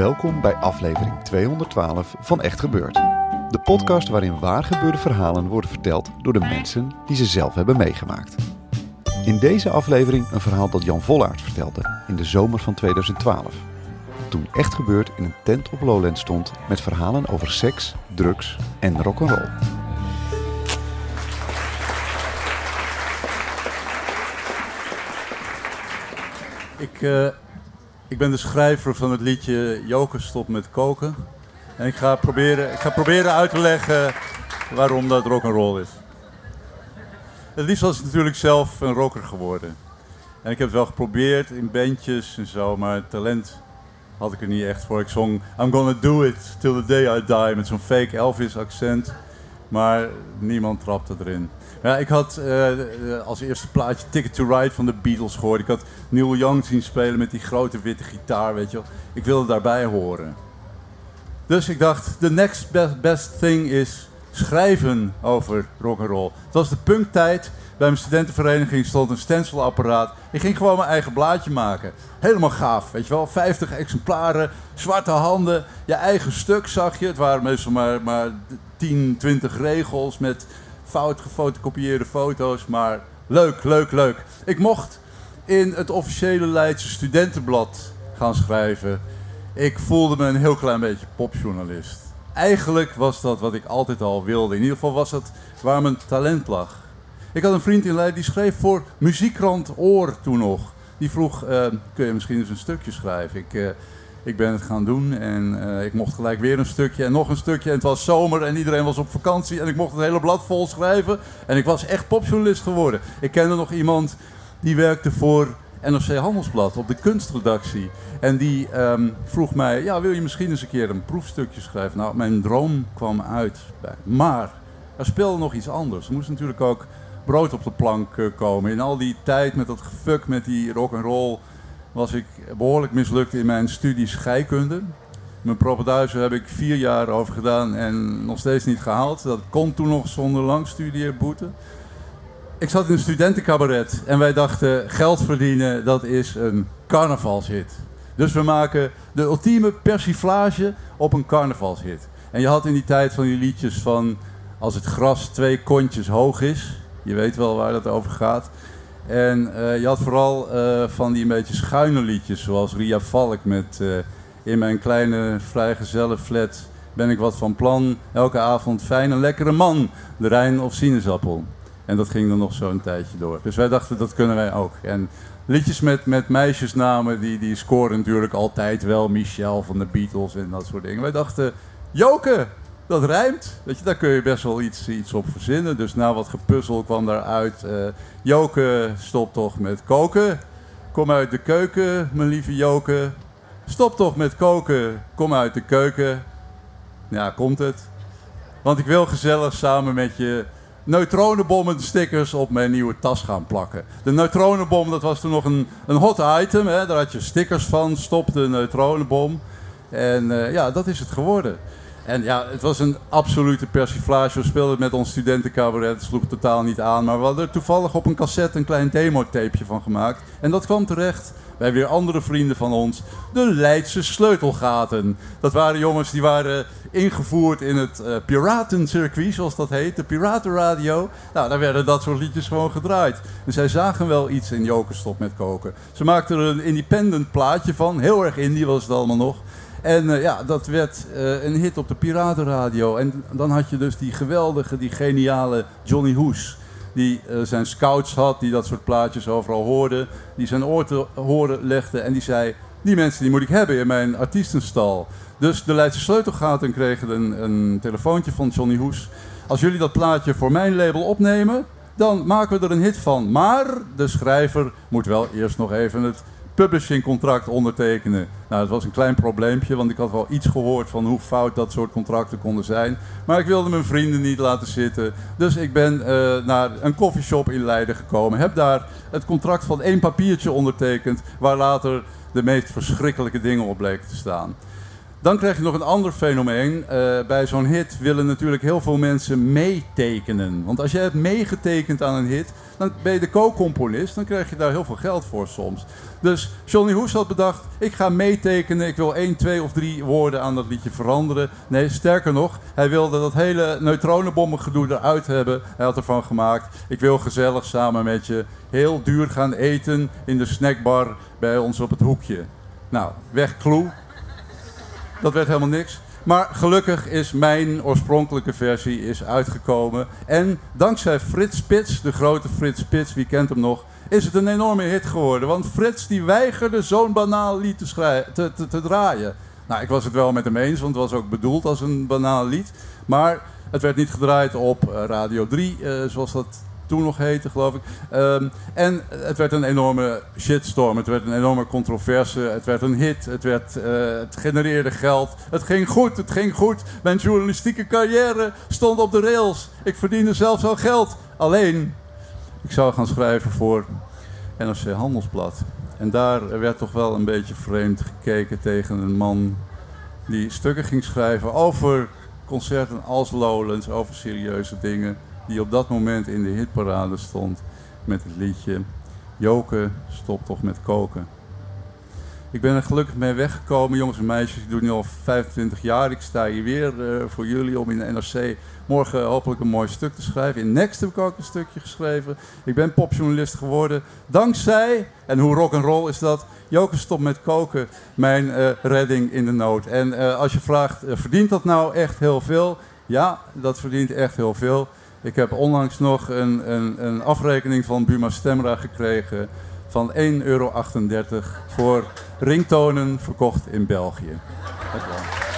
Welkom bij aflevering 212 van Echt Gebeurd. De podcast waarin waargebeurde verhalen worden verteld door de mensen die ze zelf hebben meegemaakt. In deze aflevering een verhaal dat Jan Vollaert vertelde in de zomer van 2012. Toen Echt Gebeurd in een tent op Lowland stond met verhalen over seks, drugs en rock'n'roll. Ik, eh, ik ben de schrijver van het liedje Joker stop met koken. En ik ga proberen, ik ga proberen uit te leggen waarom dat rock'n'roll is. Het liefst was ik natuurlijk zelf een rocker geworden. En ik heb het wel geprobeerd in bandjes en zo, maar talent had ik er niet echt voor. Ik zong I'm gonna do it till the day I die met zo'n fake Elvis accent. Maar niemand trapte erin. Ja, ik had eh, als eerste plaatje Ticket to Ride van de Beatles gehoord. Ik had Neil Young zien spelen met die grote witte gitaar, weet je wel. Ik wilde daarbij horen. Dus ik dacht, the next best, best thing is schrijven over rock'n'roll. Het was de punktijd. Bij mijn studentenvereniging stond een stencilapparaat. Ik ging gewoon mijn eigen blaadje maken. Helemaal gaaf, weet je wel. 50 exemplaren, zwarte handen, je eigen stuk zag je. Het waren meestal maar, maar 10, 20 regels met fout gefotocopieerde foto's. Maar leuk, leuk, leuk. Ik mocht in het officiële Leidse studentenblad gaan schrijven. Ik voelde me een heel klein beetje popjournalist. Eigenlijk was dat wat ik altijd al wilde. In ieder geval was dat waar mijn talent lag. Ik had een vriend in Leiden die schreef voor muziekkrant Oor toen nog. Die vroeg, uh, kun je misschien eens een stukje schrijven? Ik, uh, ik ben het gaan doen en uh, ik mocht gelijk weer een stukje en nog een stukje. En het was zomer en iedereen was op vakantie en ik mocht het hele blad vol schrijven. En ik was echt popjournalist geworden. Ik kende nog iemand die werkte voor NRC Handelsblad op de kunstredactie. En die um, vroeg mij, ja, wil je misschien eens een keer een proefstukje schrijven? Nou, mijn droom kwam uit. Maar er speelde nog iets anders. Er moest natuurlijk ook brood op de plank uh, komen. In al die tijd met dat gefuk met die rock and roll was ik behoorlijk mislukt in mijn studie scheikunde. Mijn propenduizen heb ik vier jaar over gedaan en nog steeds niet gehaald. Dat kon toen nog zonder lang studeerboete. Ik zat in een studentencabaret en wij dachten geld verdienen, dat is een carnavalshit. Dus we maken de ultieme persiflage op een carnavalshit. En je had in die tijd van die liedjes van als het gras twee kontjes hoog is. Je weet wel waar dat over gaat. En uh, je had vooral uh, van die een beetje schuine liedjes, zoals Ria Valk met uh, In mijn kleine vrijgezelle flat ben ik wat van plan. Elke avond fijn een lekkere man, de Rijn of sinaasappel. En dat ging dan nog zo'n tijdje door. Dus wij dachten, dat kunnen wij ook. En liedjes met, met meisjesnamen, die, die scoren natuurlijk altijd wel. Michelle van de Beatles en dat soort dingen. Wij dachten, Joke, dat rijmt. Weet je, daar kun je best wel iets, iets op verzinnen. Dus na wat gepuzzel kwam daaruit. Uh, Joke, stop toch met koken. Kom uit de keuken, mijn lieve Joke. Stop toch met koken. Kom uit de keuken. Ja, komt het. Want ik wil gezellig samen met je neutronenbommen stickers op mijn nieuwe tas gaan plakken. De neutronenbom, dat was toen nog een, een hot item. Hè? Daar had je stickers van, stop de neutronenbom. En uh, ja, dat is het geworden. En ja, het was een absolute persiflage. We speelden met ons studentencabaret. Het sloeg totaal niet aan. Maar we hadden er toevallig op een cassette een klein demotapeje van gemaakt. En dat kwam terecht bij weer andere vrienden van ons. De Leidse sleutelgaten. Dat waren jongens die waren ingevoerd in het uh, piratencircuit, zoals dat heet. De piratenradio. Nou, daar werden dat soort liedjes gewoon gedraaid. En zij zagen wel iets in Jokerstop met koken. Ze maakten er een independent plaatje van. Heel erg indie was het allemaal nog. En uh, ja, dat werd uh, een hit op de Piratenradio. En dan had je dus die geweldige, die geniale Johnny Hoes. Die uh, zijn scouts had, die dat soort plaatjes overal hoorde. Die zijn oor te horen legde en die zei... Die mensen die moet ik hebben in mijn artiestenstal. Dus de Leidse Sleutelgaten kregen een, een telefoontje van Johnny Hoes. Als jullie dat plaatje voor mijn label opnemen, dan maken we er een hit van. Maar de schrijver moet wel eerst nog even het publishingcontract ondertekenen. Nou, dat was een klein probleempje, want ik had wel iets gehoord van hoe fout dat soort contracten konden zijn. Maar ik wilde mijn vrienden niet laten zitten. Dus ik ben uh, naar een koffieshop in Leiden gekomen. Heb daar het contract van één papiertje ondertekend, waar later de meest verschrikkelijke dingen op bleken te staan. Dan krijg je nog een ander fenomeen. Uh, bij zo'n hit willen natuurlijk heel veel mensen meetekenen. Want als je hebt meegetekend aan een hit, dan ben je de co-componist. Dan krijg je daar heel veel geld voor soms. Dus Johnny Hoes had bedacht, ik ga meetekenen. Ik wil één, twee of drie woorden aan dat liedje veranderen. Nee, sterker nog, hij wilde dat hele neutronenbommengedoe eruit hebben. Hij had ervan gemaakt, ik wil gezellig samen met je heel duur gaan eten in de snackbar bij ons op het hoekje. Nou, weg Kloe. Dat werd helemaal niks. Maar gelukkig is mijn oorspronkelijke versie is uitgekomen. En dankzij Frits Spits, de grote Frits Spits, wie kent hem nog, is het een enorme hit geworden. Want Frits die weigerde zo'n banaal lied te, te, te, te, draaien. Nou, ik was het wel met hem eens, want het was ook bedoeld als een banaal lied. Maar het werd niet gedraaid op eh, Radio 3, uh, eh, zoals dat toen nog heette, geloof ik. Ehm, en het werd een enorme shitstorm. Het werd een enorme controverse. Het werd een hit. Het, werd, uh, het genereerde geld. Het ging goed. Het ging goed. Mijn journalistieke carrière stond op de rails. Ik verdiende zelfs al geld. Alleen, ik zou gaan schrijven voor NRC Handelsblad. En daar werd toch wel een beetje vreemd gekeken tegen een man die stukken ging schrijven over concerten als Lowlands, over serieuze dingen die op dat moment in de hitparade stond met het liedje Joke, stop toch met koken. Ik ben er gelukkig mee weggekomen, jongens en meisjes. Ik doe nu al 25 jaar. Ik sta hier weer uh, voor jullie om in de NRC morgen hopelijk een mooi stuk te schrijven. In Next heb ik ook een stukje geschreven. Ik ben popjournalist geworden dankzij, en hoe rock and roll is dat? Joke stop met koken, mijn uh, redding in de nood. En uh, als je vraagt, verdient dat nou echt heel veel? Ja, dat verdient echt heel veel. Ik heb onlangs nog een, een, een afrekening van Buma Stemra gekregen van 1,38 euro voor ringtonen verkocht in België. Dank wel.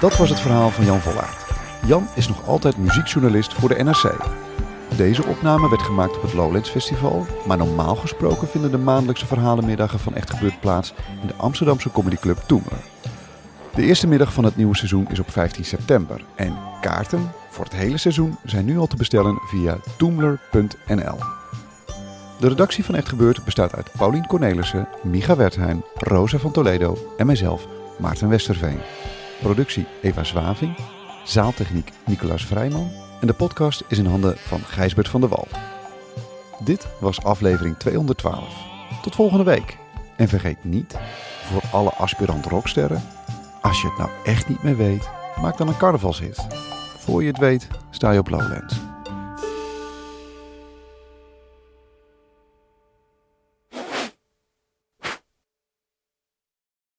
Dat was het verhaal van Jan Vollaert. Jan is nog altijd muziekjournalist voor de NRC. Deze opname werd gemaakt op het Lowlands Festival, maar normaal gesproken vinden de maandelijkse verhalenmiddagen van Echt Gebeurd plaats in de Amsterdamse comedyclub Toemler. De eerste middag van het nieuwe seizoen is op 15 september en kaarten voor het hele seizoen zijn nu al te bestellen via toemler.nl. De redactie van Echt Gebeurd bestaat uit Paulien Cornelissen, Micha Wertheim, Rosa van Toledo en mijzelf, Maarten Westerveen. Productie Eva Zwaving, zaaltechniek Nicolaas Vrijman en de podcast is in handen van Gijsbert van der Wal. Dit was aflevering 212. Tot volgende week. En vergeet niet, voor alle aspirant rocksterren als je het nou echt niet meer weet, maak dan een carnavalshit. Voor je het weet, sta je op Lowlands.